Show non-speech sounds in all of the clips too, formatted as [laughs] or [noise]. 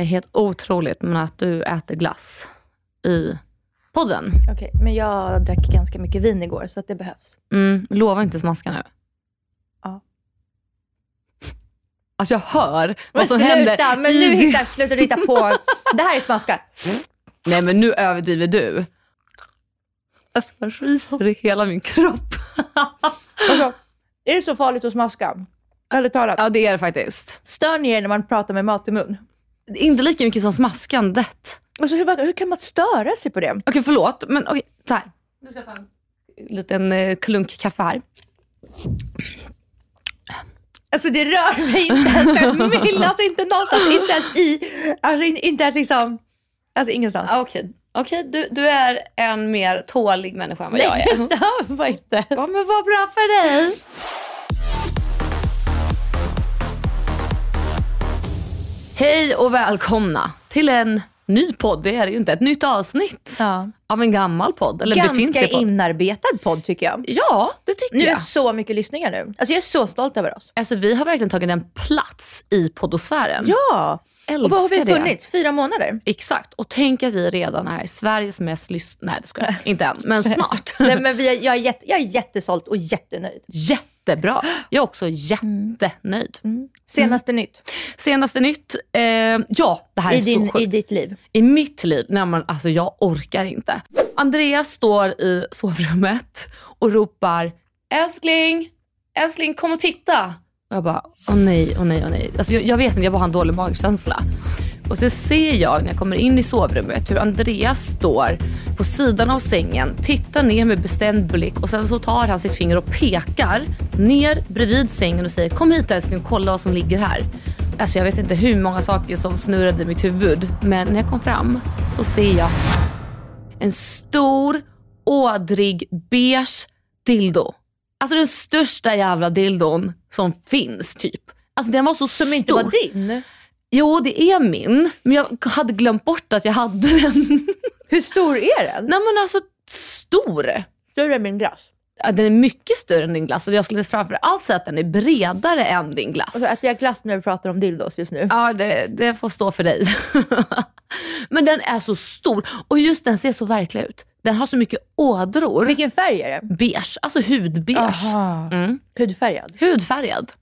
Är helt otroligt men att du äter glass i podden. Okej, men jag drack ganska mycket vin igår, så att det behövs. Mm, lova inte smaska nu. Ja. Alltså jag hör Men vad som sluta, händer. men nu hittar, sluta du hitta på. [laughs] Det här är smaskar. Nej men nu överdriver du. Alltså jag ryser i hela min kropp. Alltså, är det så farligt att smaska? Ärligt talat. Ja det är det faktiskt. Stör ni er när man pratar med mat i mun? Inte lika mycket som smaskandet. Alltså, hur, hur kan man störa sig på det? Okej förlåt men okej så här. Nu ska jag ta en liten eh, klunk kaffe här. Alltså det rör mig inte ens en mill, alltså inte någonstans, inte ens i, alltså in- inte ens liksom, alltså ingenstans. Ah, Okej, okej du, du är en mer tålig människa än vad jag Nej, är. det stör mig inte. Ja men vad bra för dig. Hej och välkomna till en ny podd. Det är det ju inte. Ett nytt avsnitt Ja. av en gammal podd. Eller Ganska podd. inarbetad podd tycker jag. Ja, det tycker Nu är jag. så mycket lyssningar nu. Alltså jag är så stolt över oss. Alltså, vi har verkligen tagit en plats i poddosfären. Ja! Älskar Och vad har vi det. funnits? Fyra månader? Exakt. Och tänk att vi redan är Sveriges mest lyssnade... Nej, det ska jag [laughs] inte än. Men snart. Nej, men vi är, jag, är jätte, jag är jättestolt och jättenöjd. Jättebra. Jag är också jättenöjd. Senaste nytt Senaste nytt. Eh, ja, det här i, är så din, sjukt. i ditt liv. I mitt liv, nej men alltså jag orkar inte. Andreas står i sovrummet och ropar älskling, älskling kom och titta. Och jag bara, åh nej, åh nej, åh nej. Alltså jag, jag vet inte, jag bara har en dålig magkänsla. Och så ser jag när jag kommer in i sovrummet hur Andreas står på sidan av sängen, tittar ner med bestämd blick och sen så tar han sitt finger och pekar ner bredvid sängen och säger kom hit älskling och kolla vad som ligger här. Alltså jag vet inte hur många saker som snurrade i mitt huvud men när jag kom fram så ser jag en stor ådrig beige dildo. Alltså den största jävla dildon som finns typ. Alltså den var så Som stor. inte var din. Jo det är min men jag hade glömt bort att jag hade den. [laughs] Hur stor är den? Nej men alltså stor. Större än min glass. Ja, Den är mycket större än din glass och jag skulle framför allt säga att den är bredare än din glass. Och så äter jag glass när vi pratar om dildos just nu. Ja, det, det får stå för dig. [laughs] Men den är så stor och just den ser så verklig ut. Den har så mycket ådror. Vilken färg är det? Beige, alltså hudbeige. Aha. Mm. Hudfärgad. Hudfärgad.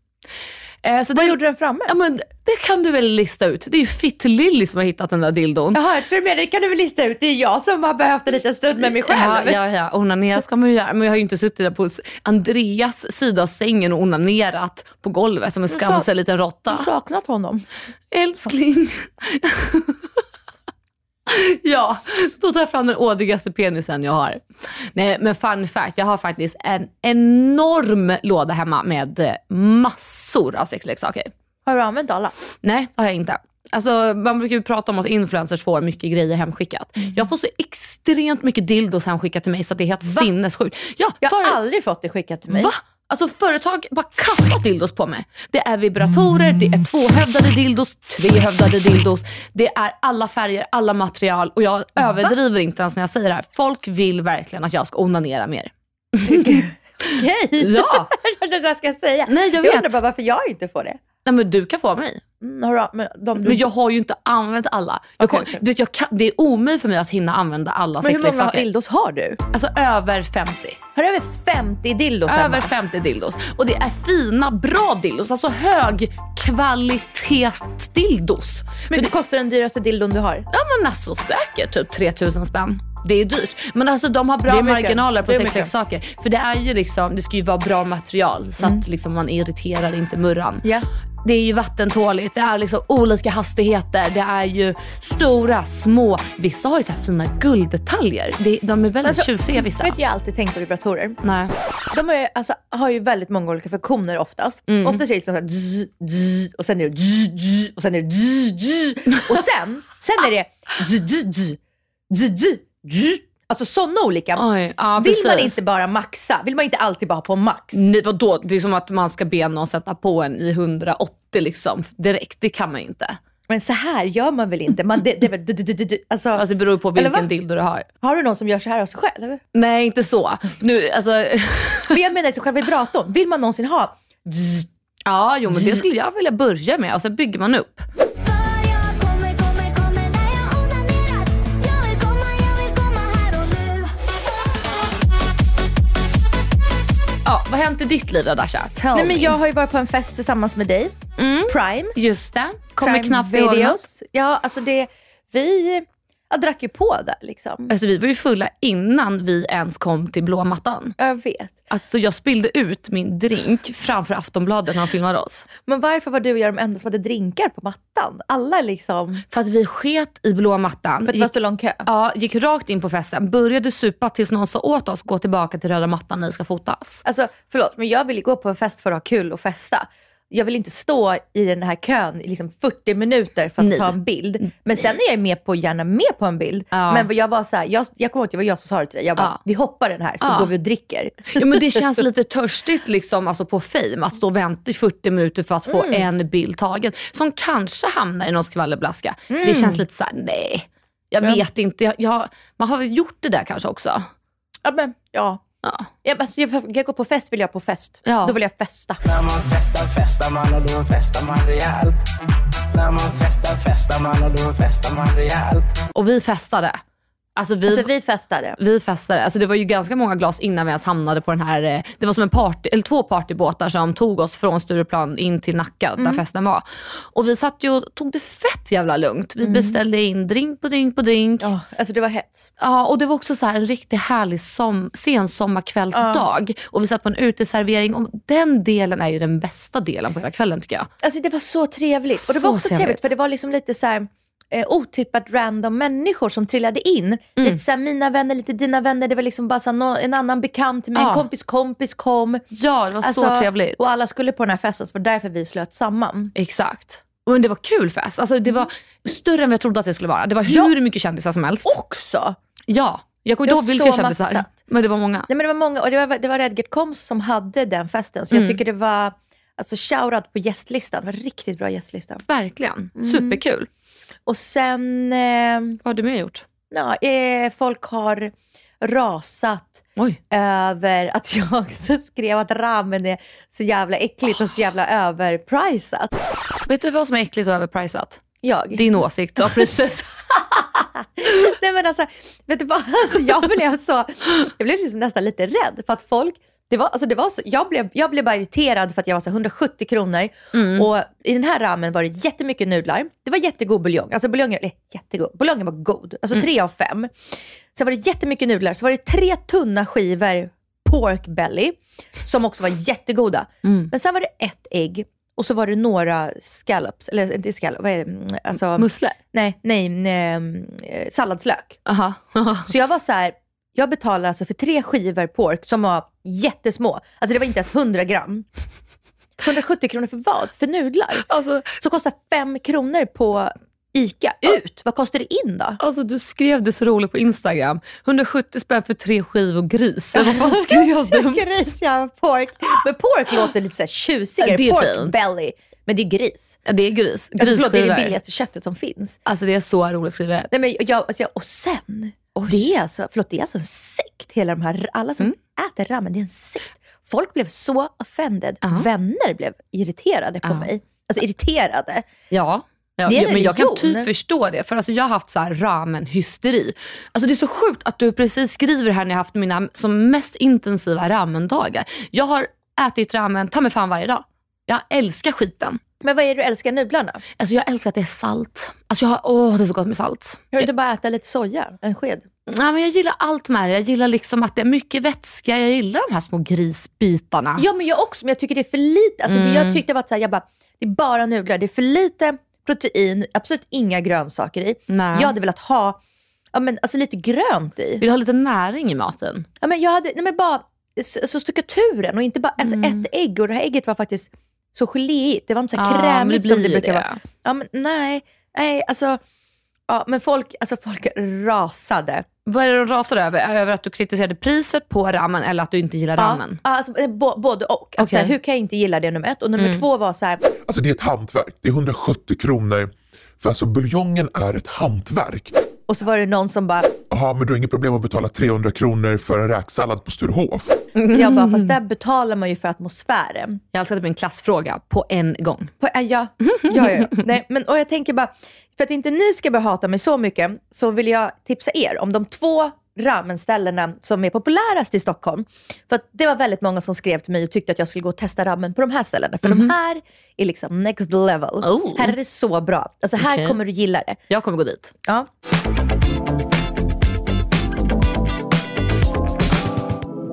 Eh, så Vad det, gjorde den framme? ja, men det kan du väl lista ut. Det är ju Fitt Lilly som har hittat den där dildon. Jaha, jag tror det kan du väl lista ut. Det är jag som har behövt en liten stund med mig Ja, själv. ja, ja. Onanera ska man ju göra. Men jag har ju inte suttit där på Andreas sida av sängen och onanerat på golvet som en skamsen liten råtta. har saknat honom. Älskling. [laughs] [laughs] ja, då tar jag fram den ådrigaste penisen jag har. Nej, men fun fact. Jag har faktiskt en enorm låda hemma med eh, massor av sexleksaker. Har du använt alla? Nej, det har jag inte. Alltså, man brukar ju prata om att influencers får mycket grejer hemskickat. Jag får så extremt mycket dildos hemskickat till mig så det är helt sinnessjukt. Ja, Jag har för- aldrig fått det skickat till mig. Va? Alltså företag bara kastar dildos på mig. Det är vibratorer, det är tvåhövdade dildos, trehövdade dildos. Det är alla färger, alla material och jag överdriver inte ens när jag säger det här. Folk vill verkligen att jag ska onanera mer. Okej. Ja, [laughs] det där ska jag säga. nej jag Jag undrar bara varför jag inte får det. Nej, men du kan få mig. Mm, du, men, de, du, Men jag har ju inte använt alla. Jag kom, okej. du jag kan, det är omöjligt för mig att hinna använda alla men hur många sexleksaker. dildos har du? Alltså över 50. Har du över 50 dildos hemma? Över 50 dildos. Och det är fina, bra dildos. Alltså högkvalitetsdildos. Men det kostar den dyraste dildon du har? Ja men alltså säkert typ 3000 spänn. Det är dyrt. Men alltså de har bra marginaler på sexleksaker. För det är ju liksom, det ska ju vara bra material så att liksom man irriterar inte murran. Mm. Det är ju vattentåligt, det är liksom olika hastigheter, det är ju stora, små. Vissa har ju så här fina gulddetaljer. Det, de är väldigt Alltså, tjusiga vissa. Vet jag har alltid tänkt på vibratorer. Nej. De är, alltså, har ju väldigt många olika funktioner oftast. Mm. Oftast är det liksom så här dzz, dzz, och sen är det dzz, dzz, och sen är det dzz, dzz, och sen, sen är det [laughs] dzz, dzz, dzz, dzz, dzz, dzz. Alltså sådana olika. Oj, ja, Vill man inte bara maxa? Vill man inte alltid bara ha på max? Nej, vadå? Det är som att man ska be någon sätta på en i 180 liksom direkt. Det kan man ju inte. Men så här gör man väl inte? Man, det, det, du, du, du, du. Alltså, Alltså, det beror på vilken dildo du har. har du någon som gör så här av sig själv? Nej, inte så. Nu, alltså, [laughs] Men jag menar själva vibratorn. Vill man någonsin ha ja, jo, men det skulle jag vilja börja med och sen bygger man upp. Ja, vad har hänt i ditt liv då Dasha? Tell Nej men me. jag har ju varit på en fest tillsammans med dig. Prime. Just det, kommer Prime knappt ihåg något. videos. Ja, alltså det, vi jag drack ju på där liksom. Alltså vi var ju fulla innan vi ens kom till blå mattan. Jag vet. Alltså jag spillde ut min drink framför Aftonbladet när de filmade oss. Men varför var du och jag de enda som hade drinkar på mattan? Alla liksom, För att vi sket i blå mattan. för att det var så lång kö. Ja, gick rakt in på festen, började supa tills någon sa åt oss gå tillbaka till röda mattan när det ska fotas. Alltså förlåt, men jag vill ju gå på en fest för att ha kul och festa. Jag vill inte stå i den här kön i liksom 40 minuter för att Nej. ta en bild. Men sen är jag med på, gärna med på en bild. Ja. Men jag var så här, jag, jag kommer ihåg att det var jag som sa det till dig. Jag bara, Ja. vi hoppar den här så Ja. går vi och dricker. Ja, men det känns [laughs] lite törstigt liksom, alltså på fame att stå och vänta i 40 minuter för att få en bild tagen. Som kanske hamnar i någon skvallerblaska. Det känns lite så här: nej. Jag vet inte, jag, jag, man har väl gjort det där kanske också. Ja, men, ja. Ja. Jag, alltså, jag, jag går på fest vill jag på fest. Ja. Då vill jag festa. När man festar, festar man och då festar man rejält. När man festar, festar man och då festar man rejält. Och vi festade. Alltså vi, Alltså vi festade. vi festade. Alltså det var ju ganska många glas innan vi ens hamnade på den här, eh, det var som en party, eller två partybåtar som tog oss från Stureplan in till Nacka där festen var. Och vi satt ju och tog det fett jävla lugnt. Vi beställde in drink på drink på drink. Ja, alltså det var hets. Ja, och det var också så en riktigt härlig som, sensommarkvällsdag. Och vi satt på en uteservering och den delen är ju den bästa delen på hela kvällen tycker jag. Alltså det var så trevligt. Och det Så var också trevligt. trevligt. för det var liksom lite så här eh, otippat random människor som trillade in. Mm. Lite så här, mina vänner, lite dina vänner. Det var liksom bara så nå- en annan bekant till mig, Ja. en kompis kompis kom. Ja, det var så Alltså, trevligt. Och alla skulle på den här festen, så det var därför vi slöt samman. Exakt. Men det var kul fest. Alltså det var större än vad jag trodde att det skulle vara. Det var Ja. hur mycket kändisar som helst. Också! Ja, jag kommer inte ihåg vilka så kändisar. maxat. Men det var många. Nej, men det var många, och det var, det var Redgert Koms som hade den festen. Så Mm. jag tycker det var, alltså shoutout på gästlistan. Det var riktigt bra gästlista. Verkligen. Mm. Superkul. Och sen, eh, Vad har du mer gjort? ja, eh, folk har rasat Oj. över att [laughs] jag skrev att ramen är så jävla äckligt och så jävla överprisat. Vet du vad som är äckligt och överprisat? Jag? Din åsikt. Ja, precis. [laughs] Nej men alltså, vet du vad? [laughs] Alltså, jag blev så, jag blev liksom nästan lite rädd för att folk, det var, alltså det var så, jag, blev, jag blev bara irriterad för att jag var så 170 kronor och i den här ramen var det jättemycket nudlar. Det var jättegod buljong, alltså buljongen, eller jättegod, buljongen var god, alltså tre av fem. Sen var det jättemycket nudlar, så var det tre tunna skivor pork belly som också var jättegoda. Men sen var det ett ägg och så var det några scallops, eller inte scallops, vad är det? Mm, Alltså, Musslor? nej, nej, nej eh, salladslök. Aha. Så jag var så här, jag betalar alltså för tre skivor pork som var jättesmå. Alltså det var inte ens 100 gram. 170 kronor för vad? För nudlar? alltså, Så kostar 5 kronor på ICA. Ut! Vad kostar det in då? alltså du skrev det så roligt på Instagram. 170 spänn för tre skivor gris. Vad fan [laughs] skrev du? gris, ja, pork. Men pork låter lite så här tjusigare. Det är pork fint. belly. Men det är gris. Ja, det är gris. Alltså, förlåt, det är det billigaste köttet som finns. Alltså det är så roligt skrivet. Nej, men jag, alltså, jag, och sen, det är alltså, förlåt, det är alltså en sekt. Hela de här, alla som äter ramen, det är en sekt. Folk blev så offended. Ja. Vänner blev irriterade på Ja. mig. alltså, irriterade. Ja. Ja, ja, men jag kan typ förstå det. För alltså jag har haft så här ramen-hysteri. Alltså det är så sjukt att du precis skriver här när jag har haft mina som mest intensiva ramen-dagar. Jag har ätit ramen ta mig fan varje dag. Jag älskar skiten. Men vad är det du älskar nudlarna? Alltså jag älskar att det är salt. Alltså jag har, åh det är så gott med salt. Kan du inte bara äta lite soja? En sked? Ja, men jag gillar allt med det. Jag gillar liksom att det är mycket vätska. Jag gillar de här små grisbitarna. Ja men jag också, men jag tycker det är för lite. Alltså, det, jag tyckte det var så här, jag bara, det är bara nudlar. Det är för lite protein, absolut inga grönsaker i. Nej. Jag hade velat ha ja, men, alltså, lite grönt i. Vill du ha lite näring i maten? Ja, men jag hade, nej, men bara så, så strukturen och inte bara alltså, ett ägg. Och det här ägget var faktiskt så geléigt. Det var inte så här Mm. Ja, men krämigt det som blir det brukar det. vara. Ja, men, nej, nej, alltså. Ja, men folk, alltså, folk rasade. Vad är det de rasar över? Över att du kritiserade priset på ramen eller att du inte gillar ramen? Ja, alltså, eh, både och. Att, Okej. så här, hur kan jag inte gilla det nummer ett? Och nummer två var så här, Alltså det är ett hantverk. Det är 170 kronor. För alltså buljongen är ett hantverk. Och så var det någon som bara, Jaha, men du har inget problem att betala 300 kronor för en räksallad på Sturehof? jag bara, fast där betalar man ju för atmosfären. Jag älskar att det blir en klassfråga på en gång. På, äh, ja, ja, ja, ja. Nej, men, och jag tänker bara, för att inte ni ska börja hata mig så mycket, så vill jag tipsa er om de två ramenställena som är populärast i Stockholm. För att det var väldigt många som skrev till mig och tyckte att jag skulle gå och testa ramen på de här ställena. För de här är liksom next level. Oh. Här är det så bra. Alltså här Okej. kommer du gilla det. Jag kommer gå dit. Ja.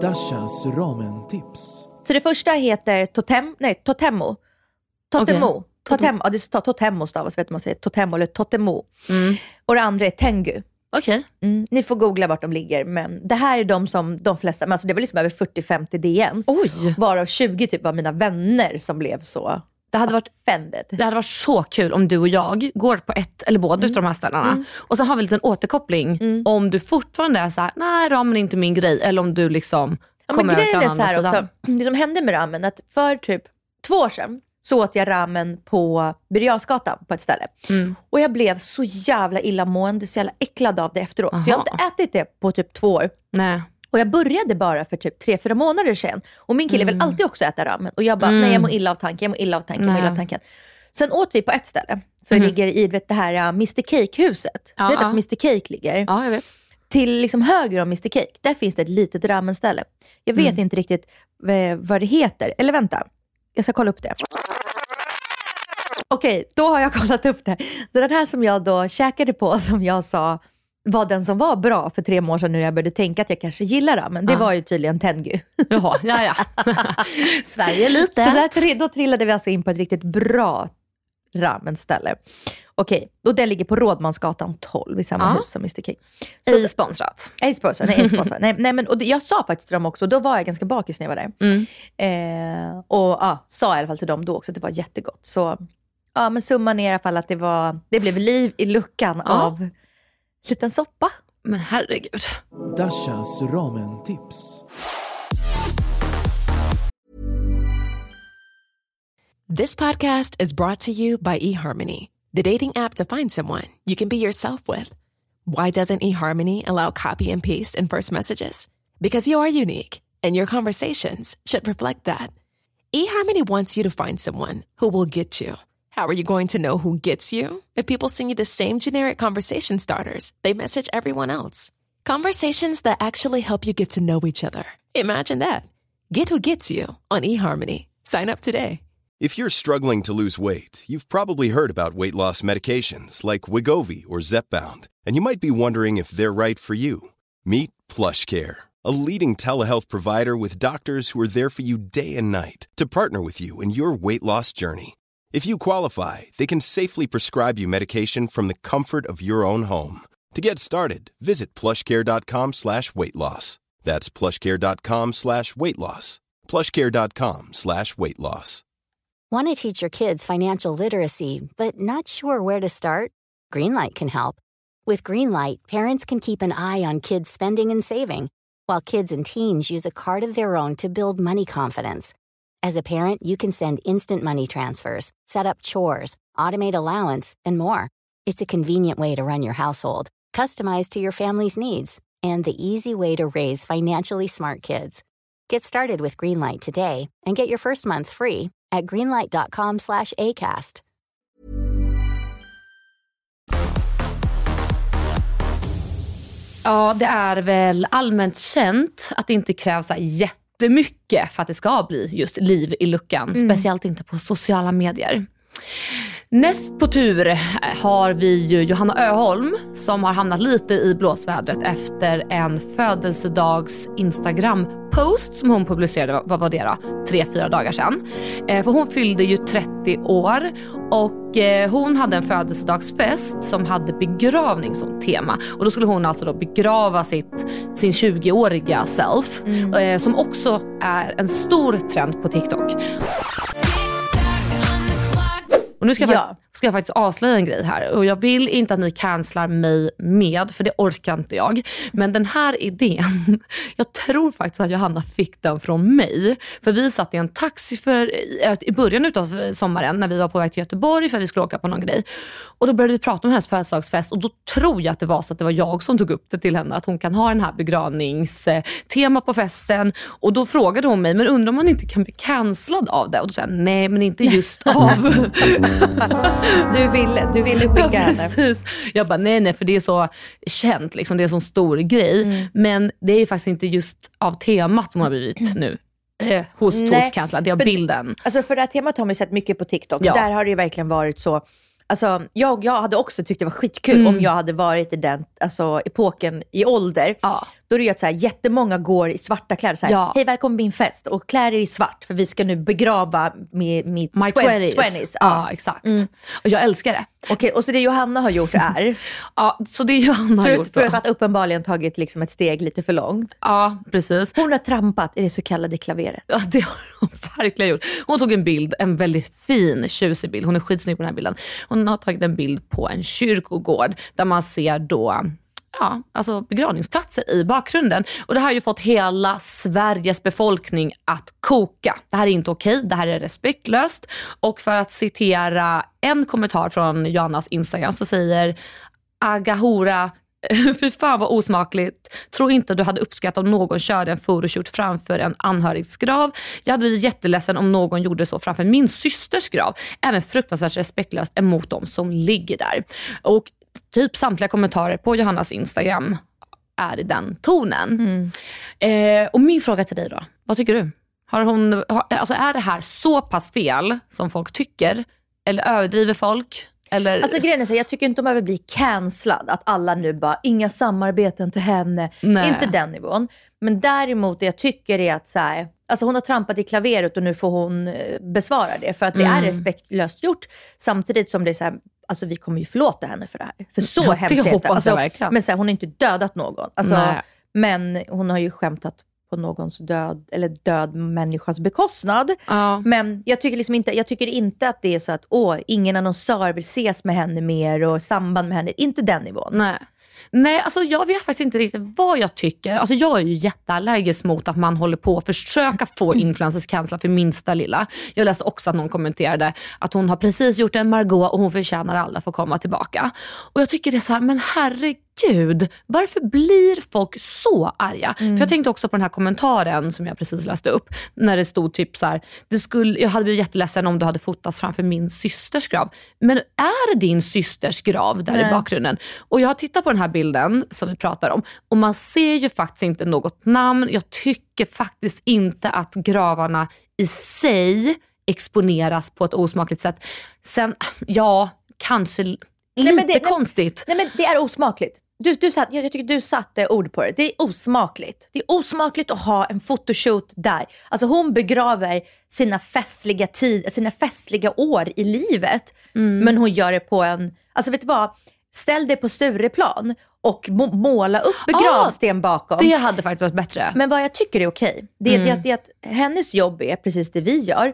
Dashas ramen-tips. Så det första heter Totem, nej, Totemo. Totemo. Okej. Totem, ja, det står Totemo stavas, vet man säger Totemo eller Totemo. Och det andra är Tengu. Okej. Mm. Ni får googla vart de ligger, men det här är de som de flesta, men alltså det var liksom över 40-50 DMs. Oj. Varav 20 typ var mina vänner som blev så Det hade varit offended. det hade varit så kul om du och jag går på ett eller båda utav de här ställena. Och sen har vi en liten återkoppling om du fortfarande är så här: nej ramen är inte min grej. Eller om du liksom Ja, men kommer till grejen är den så här också, [clears throat] det som hände med ramen, att för typ två år sedan så åt jag ramen på Birger på ett ställe. Mm. Och jag blev så jävla illamående, så jävla äcklad av det efteråt. Så jag har Aha. inte ätit det på typ två år. Nej. Och jag började bara för typ tre, fyra månader sedan. Och min kille vill alltid också äta ramen. Och jag bara, nej jag mår illa av tanken, jag mår illa av tanken, jag mår illa av tanken. Sen åt vi på ett ställe, så det ligger i vet, det här uh, Mr Cake-huset. Ja, du vet ja. att Mr Cake ligger? Ja, jag vet. Till liksom höger om Mr Cake, där finns det ett litet ramenställe. Jag vet Mm. inte riktigt eh, vad det heter. Eller vänta, jag ska kolla upp det. Okej, då har jag [laughs] kollat upp det. Så den här som jag då käkade på, som jag sa var den som var bra för tre år sedan nu när jag började tänka att jag kanske gillar ramen. Det Ja. var ju tydligen Tengu. Jaha, ja ja. [laughs] Sverige är litet. Så där, då trillade vi alltså in på ett riktigt bra ramenställe. Okej, och den ligger på Rådmansgatan 12 i samma Ja. hus som Mr Cake. Så Ej sponsrat. Ej sponsor, nej, ej sponsor. [laughs] nej, nej men och det, jag sa faktiskt till dem också, då var jag ganska bakis när jag var där. Mm. Eh, och ja, sa i alla fall till dem då också att det var jättegott. Så ja, men summan är i alla fall att det, var, det blev liv i luckan Ja. av liten soppa. Men herregud. Dashas ramen-tips. This podcast is brought to you by eHarmony, the dating app to find someone you can be yourself with. Why doesn't eHarmony allow copy and paste in first messages? Because you are unique, and your conversations should reflect that. eHarmony wants you to find someone who will get you. How are you going to know who gets you? If people send you the same generic conversation starters they message everyone else. Conversations that actually help you get to know each other. Imagine that. Get who gets you on eHarmony. Sign up today. If you're struggling to lose weight, you've probably heard about weight loss medications like Wigovi or Zepbound, and you might be wondering if they're right for you. Meet PlushCare, a leading telehealth provider with doctors who are there for you day and night to partner with you in your weight loss journey. If you qualify, they can safely prescribe you medication from the comfort of your own home. To get started, visit plushcare.com slash weight loss. That's plushcare.com slash weight loss. plushcare.com slash weight loss. Want to teach your kids financial literacy, but not sure where to start? Greenlight can help. With Greenlight, parents can keep an eye on kids' spending and saving, while kids and teens use a card of their own to build money confidence. As a parent, you can send instant money transfers, set up chores, automate allowance, and more. It's a convenient way to run your household, customized to your family's needs, and the easy way to raise financially smart kids. Get started with Greenlight today and get your first month free at greenlight.com slash ACAST. Ja, det är väl allmänt känt att det inte krävs här jättemycket för att det ska bli just liv i luckan. Mm. Speciellt inte på sociala medier. Näst på tur har vi Johanna Öholm som har hamnat lite i blåsvädret efter en födelsedags Instagram-post som hon publicerade, vad var det då? Tre, fyra dagar sedan. Eh, för hon fyllde ju 30 år och eh, hon hade en födelsedagsfest som hade begravning som tema. Och då skulle hon alltså då begrava sitt, sin 20-åriga self eh, som också är en stor trend på TikTok. Och nu ska jag, Ja. Ska jag faktiskt avslöja en grej här och jag vill inte att ni cancelar mig med, för det orkar inte jag. Men den här idén, [laughs] jag tror faktiskt att Johanna fick den från mig. För vi satt i en taxi för, i- i början av sommaren när vi var på väg till Göteborg för att vi skulle åka på någon grej. Och då började vi prata om hennes födelsedagsfest och då tror jag att det var så att det var jag som tog upp det till henne, att hon kan ha den här begravningstema på festen. Och då frågade hon mig, men undrar om man inte kan bli cancellad av det? Och då sa jag, nej men inte just [laughs] av [laughs] Du ville, du ville skicka Ja, henne. precis. Jag bara, nej nej för det är så känt, liksom, det är en sån stor grej. Mm. Men det är faktiskt inte just av temat som har blivit nu. Eh, host, cancellad. Det är av för- bilden. Alltså för det här temat har man ju sett mycket på TikTok. Ja. Där har det verkligen varit så. Alltså, jag, jag hade också tyckt det var skitkul Mm. om jag hade varit i den alltså, epoken i ålder. Då är det ju att så här, jättemånga går i svarta kläder. Så här, Ja. Hej välkommen till min fest och klär er i svart för vi ska nu begrava med mitt My twen- 20s. 20s. Ja, exakt. Och jag älskar det. Okej, och så det Johanna har gjort är, [laughs] Ja, så det Johanna har gjort för då. att uppenbarligen tagit liksom ett steg lite för långt. Ja, precis. Hon har trampat i det så kallade klaveret. Ja, det har hon verkligen gjort. Hon tog en bild, en väldigt fin, tjusig bild. Hon är skitsnygg på den här bilden. Hon har tagit en bild på en kyrkogård där man ser då Ja, alltså begravningsplatser i bakgrunden. Och det här har ju fått hela Sveriges befolkning att koka. Det här är inte okej, det här är respektlöst. Och för att citera en kommentar från Joannas Instagram så säger Agahora [laughs] Fy fan vad osmakligt. Tror inte du hade uppskattat om någon körde en photoshoot framför en anhörigs grav. Jag hade blivit jätteledsen om någon gjorde så framför min systers grav. Även fruktansvärt respektlöst emot dem som ligger där. Och typ samtliga kommentarer på Johannas Instagram är i den tonen. Eh, och min fråga till dig då, vad tycker du? Har hon, har, alltså är det här så pass fel som folk tycker? Eller överdriver folk? Eller? Alltså grejen är så här, jag tycker inte de behöver bli cancellad. Att alla nu bara, inga samarbeten till henne. Nej. Inte den nivån. Men däremot det jag tycker är att så här, alltså hon har trampat i klaveret och nu får hon eh, besvara det. För att det är Mm. respektlöst gjort. Samtidigt som det är så här, alltså vi kommer ju förlåta henne för det här. För så det hemskt är jag alltså. Men så här, hon har inte dödat någon. Alltså, Nej. men hon har ju skämtat på någons död, eller död människas bekostnad. Ja. Men jag tycker, liksom inte, jag tycker inte att det är så att åh, ingen annonsör vill ses med henne mer och samband med henne. Inte den nivån. Nej. Nej, alltså jag vet faktiskt inte riktigt vad jag tycker. Alltså jag är ju jätteallergisk mot att man håller på att försöka få [clears throat] influencers cancellade för minsta lilla. Jag läste också att någon kommenterade att hon har precis gjort en Margot och hon förtjänar alla för att komma tillbaka. Och jag tycker det är så här, men herregud, varför blir folk så arga? För jag tänkte också på den här kommentaren som jag precis läste upp, när det stod typ så här, det skulle, jag hade blivit jätteledsen om du hade fotats framför min systers grav. Men är det din systers grav där i Nej. bakgrunden? Och jag har tittat på den här bilden som vi pratar om och man ser ju faktiskt inte något namn. Jag tycker faktiskt inte att gravarna i sig exponeras på ett osmakligt sätt. Sen, ja, kanske lite men det- nej- konstigt. Nej men det är osmakligt. Du, du satt, jag tycker du satte ord på det. Det är osmakligt. Det är osmakligt att ha en fotoshoot där. Alltså hon begraver sina festliga, tid, sina festliga år i livet. Mm. Men hon gör det på en, alltså vet du vad? Ställ dig på Stureplan och må, måla upp begravsten bakom. Det hade faktiskt varit bättre. Men vad jag tycker är okej, det, är- Mm. det, det att hennes jobb är precis det vi gör.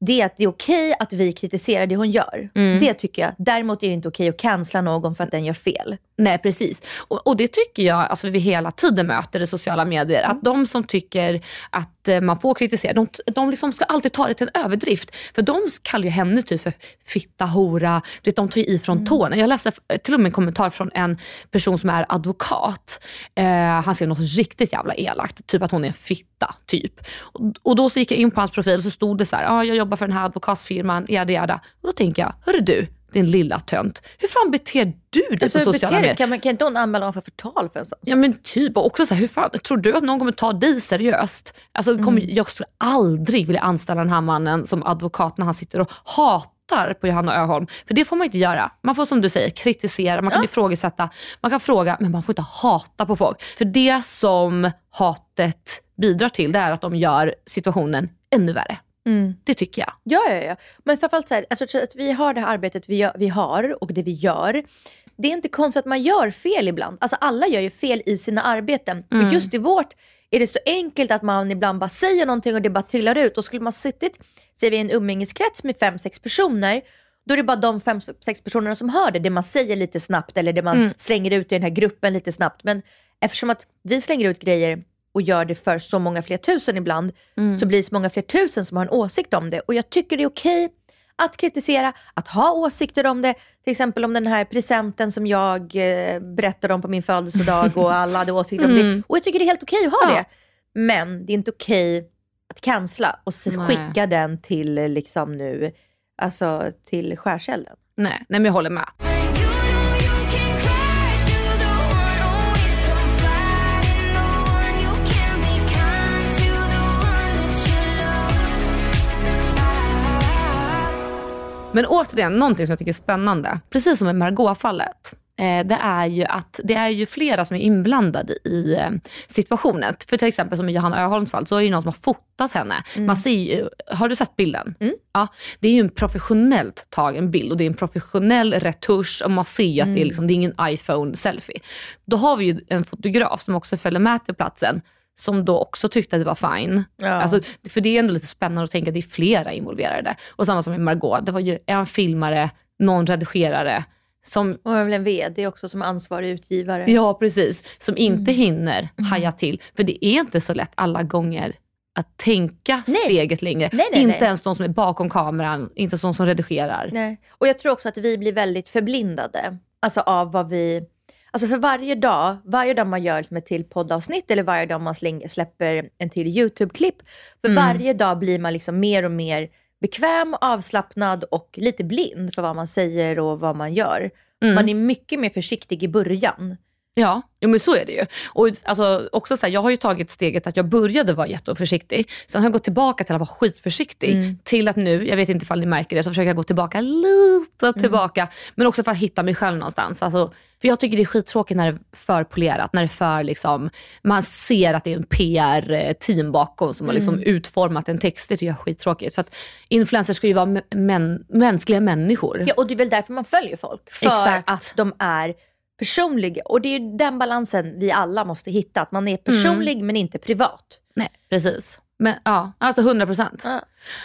Det är att det är okej att vi kritiserar det hon gör. Mm. Det tycker jag. Däremot är det inte okej att cancella någon för att den gör fel. Nej precis. Och, och det tycker jag alltså, vi hela tiden möter i sociala medier. Att de som tycker att eh, man får kritisera, de, de liksom ska alltid ta det till en överdrift. För de kallar ju henne typ för fitta, hora, de tar ju i från tårna. Jag läste f- till och med en kommentar från en person som är advokat. Eh, han skrev något riktigt jävla elakt, typ att hon är en fitta. typ. Och, och då så gick jag in på hans profil och så stod det så här, ah, jag jobbar för den här advokatsfirman, jada jada. Och då tänker jag, hörru du, din lilla tönt. Hur fan beter du dig Alltså, på sociala medier? Kan, man, kan inte hon anmäla honom för förtal för en sån? Ja men typ, och också så här, hur fan, tror du att någon kommer ta dig seriöst? Alltså, kommer, Mm. Jag skulle aldrig vilja anställa den här mannen som advokat när han sitter och hatar på Johanna Öholm. För det får man inte göra. Man får som du säger kritisera, man kan ifrågasätta, man kan fråga, men man får inte hata på folk. För det som hatet bidrar till, det är att de gör situationen ännu värre. Mm. Det tycker jag. Ja, ja, ja. Men framförallt så här, alltså, så att vi har det här arbetet vi, gör, vi har och det vi gör. Det är inte konstigt att man gör fel ibland. Alltså alla gör ju fel i sina arbeten. Mm. Och just i vårt är det så enkelt att man ibland bara säger någonting och det bara trillar ut. Och skulle man suttit, säger vi en umgängeskrets med fem, sex personer, då är det bara de fem, sex personerna som hör det. Det man säger lite snabbt eller det man Mm. slänger ut i den här gruppen lite snabbt. Men eftersom att vi slänger ut grejer och gör det för så många fler tusen ibland, Mm. så blir det så många fler tusen som har en åsikt om det. Och jag tycker det är okej att kritisera, att ha åsikter om det. Till exempel om den här presenten som jag eh, berättade om på min födelsedag och [laughs] alla hade åsikter om det. Mm. Och jag tycker det är helt okej att ha Ja. det. Men det är inte okej att cancella och s- Nej. skicka den till eh, liksom nu, alltså till skärselden. Nej, nej men jag håller med. Men återigen, någonting som jag tycker är spännande, precis som med Margot-fallet. Eh, det är ju att det är ju flera som är inblandade i eh, situationen. För till exempel som i Johanna Öholms fall så är det ju någon som har fotat henne. Man ser ju, har du sett bilden? Ja, det är ju en professionellt tagen bild och det är en professionell retusch och man ser ju att det, är liksom, det är ingen iPhone-selfie. Då har vi ju en fotograf som också följer med till platsen som då också tyckte att det var fine. Ja. Alltså, för det är ändå lite spännande att tänka att det är flera involverade. Och samma som med Margot, det var ju en filmare, någon redigerare, som Och väl en VD också som ansvarig utgivare. Ja, precis. Som inte Mm. hinner haja till. För det är inte så lätt alla gånger att tänka Nej. steget längre. Nej, nej, inte ens de som är bakom kameran, inte ens de som redigerar. Nej. Och jag tror också att vi blir väldigt förblindade. Alltså av vad vi... Alltså för varje dag, varje dag man gör liksom ett till poddavsnitt eller varje dag man slänger, släpper en till YouTube-klipp. För Mm. varje dag blir man liksom mer och mer bekväm, avslappnad och lite blind för vad man säger och vad man gör. Mm. Man är mycket mer försiktig i början. Ja, jo, men så är det ju. Och alltså, också så här, jag har ju tagit steget att jag började vara jätteförsiktig. Sen har jag gått tillbaka till att vara skitförsiktig. Mm. Till att nu, jag vet inte ifall ni märker det, så försöker jag gå tillbaka lite Mm. tillbaka. Men också för att hitta mig själv någonstans. Alltså, för jag tycker det är skittråkigt när det är för polerat. När det är för liksom, man ser att det är en PR-team bakom som har liksom Mm. utformat en text. Det tycker jag är skittråkigt. För att influencers ska ju vara män, mänskliga människor. Ja, och det är väl därför man följer folk. För Exakt. att de är personliga. Och det är ju den balansen vi alla måste hitta. Att man är personlig men inte privat. Nej, precis. Men ja, alltså 100 procent.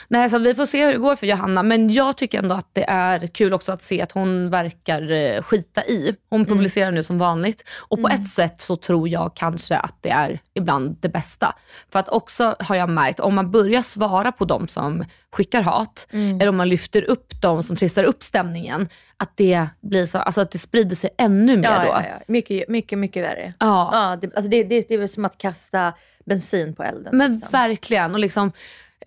Nej, så att vi får se hur det går för Johanna. Men jag tycker ändå att det är kul också att se att hon verkar eh, skita i. Hon publicerar nu som vanligt. Och på ett sätt så tror jag kanske att det är ibland det bästa. För att också har jag märkt, om man börjar svara på de som skickar hat, eller om man lyfter upp de som trissar upp stämningen, att det blir så, alltså att det sprider sig ännu mer Ja, då. ja, ja. Mycket, mycket, mycket värre. Ja. Ja, det, alltså det, det, det är som att kasta bensin på elden. Men liksom. verkligen. Och liksom,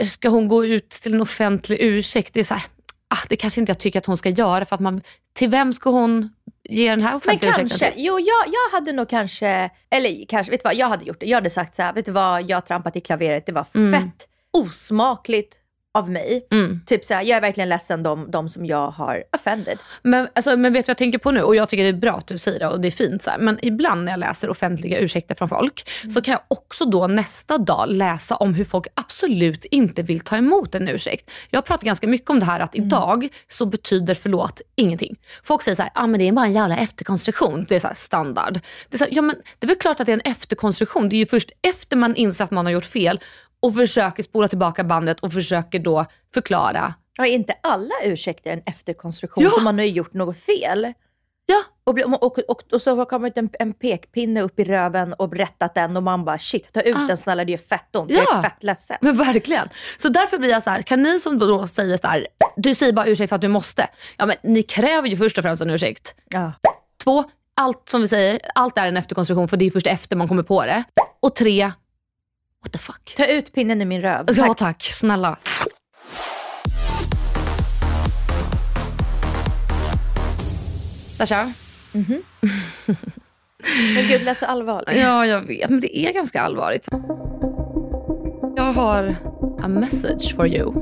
ska hon gå ut till en offentlig ursäkt? Det är så här, ah, det kanske inte jag tycker att hon ska göra. För att man, till vem ska hon ge den här Men offentliga ursäkten kanske, till? jo jag, jag hade nog kanske, eller kanske, vet du vad, jag hade gjort det. Jag hade sagt så här, vet du vad, jag har trampat i klaveret, det var Mm. fett osmakligt av mig. Mm. Typ så här, jag är verkligen ledsen de, de som jag har offended. Men, alltså, men vet du vad jag tänker på nu? Och jag tycker det är bra att du säger det och det är fint. Så här. Men ibland när jag läser offentliga ursäkter från folk så kan jag också då nästa dag läsa om hur folk absolut inte vill ta emot en ursäkt. Jag pratar ganska mycket om det här att idag så betyder förlåt ingenting. Folk säger så här, ah, men det är bara en jävla efterkonstruktion. Det är så standard. Det är, så här, ja, men det är väl klart att det är en efterkonstruktion. Det är ju först efter man inser att man har gjort fel och försöker spola tillbaka bandet och försöker då förklara Har inte alla ursäkter en efterkonstruktion? Ja. För man har gjort något fel. Ja. Och, och, och, och, så kommer det en, en pekpinne upp i röven och berättat den och man bara shit, ta ut Ah. den snälla, det gör fett ont. Jag Ja. är fett ledsen. Men verkligen. Så därför blir jag så här, kan ni som då säger så här, du säger bara ursäkt för att du måste. Ja men ni kräver ju först och främst en ursäkt. Ja. Två, allt som vi säger, allt är en efterkonstruktion för det är först efter man kommer på det. Och tre, what the fuck. Ta ut pinnen i min röv. Ja tack, snälla. Dasha? [laughs] Men gud, det lät så allvarligt. Ja, jag vet, men det är ganska allvarligt. Jag har a message for you.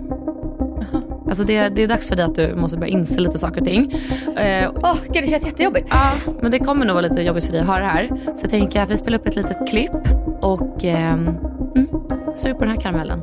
Alltså det, det är dags för dig att du måste börja inse lite saker och ting. Eh, Åh, gud det känns jättejobbigt. Ja, men det kommer nog vara lite jobbigt för dig att höra det här. Så jag tänker att vi spelar upp ett litet klipp och ehm, mm, sug på den här karamellen.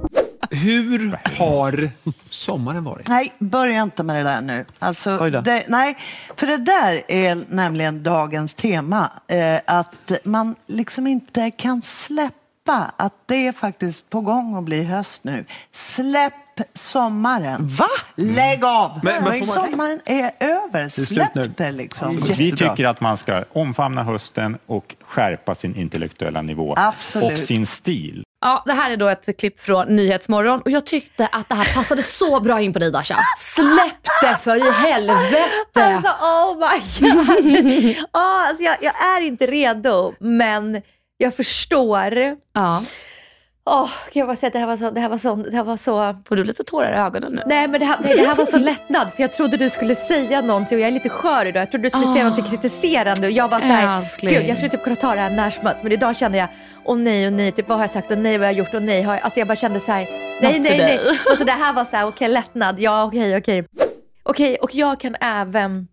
Hur har sommaren varit? Nej, börja inte med det där nu. Alltså, det, nej, för det där är nämligen dagens tema. Eh, att man liksom inte kan släppa att det är faktiskt på gång att bli höst nu. Släpp sommaren. Va? Lägg av! Men- men sommaren är över. Släpp det liksom. Vi tycker att man ska omfamna hösten och skärpa sin intellektuella nivå Absolut. och sin stil. Ja, det här är då ett klipp från Nyhetsmorgon och jag tyckte att det här passade så bra in på dig Dasha. Släpp det för i helvete! Alltså oh my god. oh, [laughs] alltså, jag, jag är inte redo men jag förstår. Ja. Åh, kan jag bara säga att det här var så, det här var så, det här var så... Får du lite tårar i ögonen nu? Nej men det här, nej, det här var så lättnad för jag trodde du skulle säga någonting och jag är lite skör idag. Jag trodde du skulle säga Ah. någonting kritiserande och jag var så här, Älskling. gud jag skulle typ kunna ta det här när som helst men idag kände jag, åh nej och nej, typ vad har jag sagt och nej vad har jag gjort och nej har jag, alltså jag bara kände så här, nej Not nej nej. today. Och så det här var så här, okej lättnad, ja okej okej. Okej och jag kan även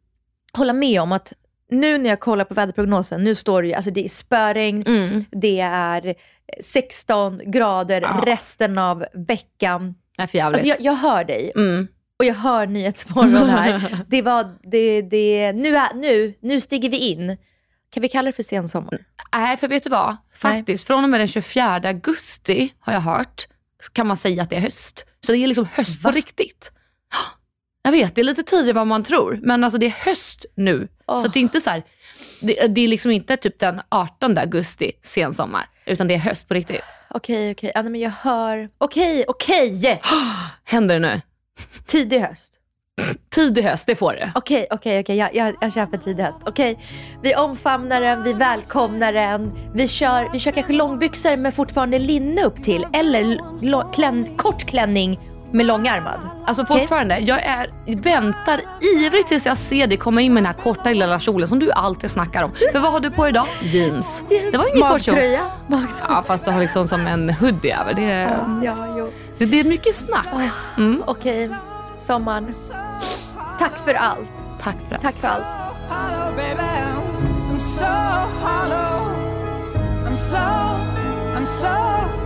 hålla med om att nu när jag kollar på väderprognosen, nu står det ju, alltså det är spöregn, Mm. det är 16 grader resten av veckan. Är för jävligt. Alltså jag, jag hör dig Mm. och jag hör Nyhetsmorgon här. [laughs] Det var, det, det, nu, är, nu, nu stiger vi in. Kan vi kalla det för sensommar? Nej, för vet du vad? Faktiskt, från och med den 24 augusti har jag hört, kan man säga att det är höst. Så det är liksom höst på riktigt. Jag vet, det är lite tidigare än vad man tror, men alltså det är höst nu. Åh. Så det är inte så här, det, det är liksom inte typ den 18 augusti, sensommar, utan det är höst på riktigt. Okej, okej. Ja, men jag hör... Okej, okej! [gasps] Händer det nu? Tidig höst. Tidig höst, det får du. Okej, okej, okej. Jag, jag, jag köper tidig höst. Okej, vi omfamnar den, vi välkomnar den. Vi kör, vi kör kanske långbyxor med fortfarande linne upp till. Eller lo, klän, kort klänning med långärmad. Alltså fortfarande, jag är, väntar ivrigt tills jag ser dig komma in med den här korta lilla kjolen som du alltid snackar om. För vad har du på idag? Jeans. Det var ingen kort kjol. Ja fast du har liksom som en hoodie över. Det är, Ja, jo. det, det är mycket snack. Mm. Okej, sommaren. Tack för allt. Tack för allt. Tack för allt. I'm so hollow. I'm so, I'm so,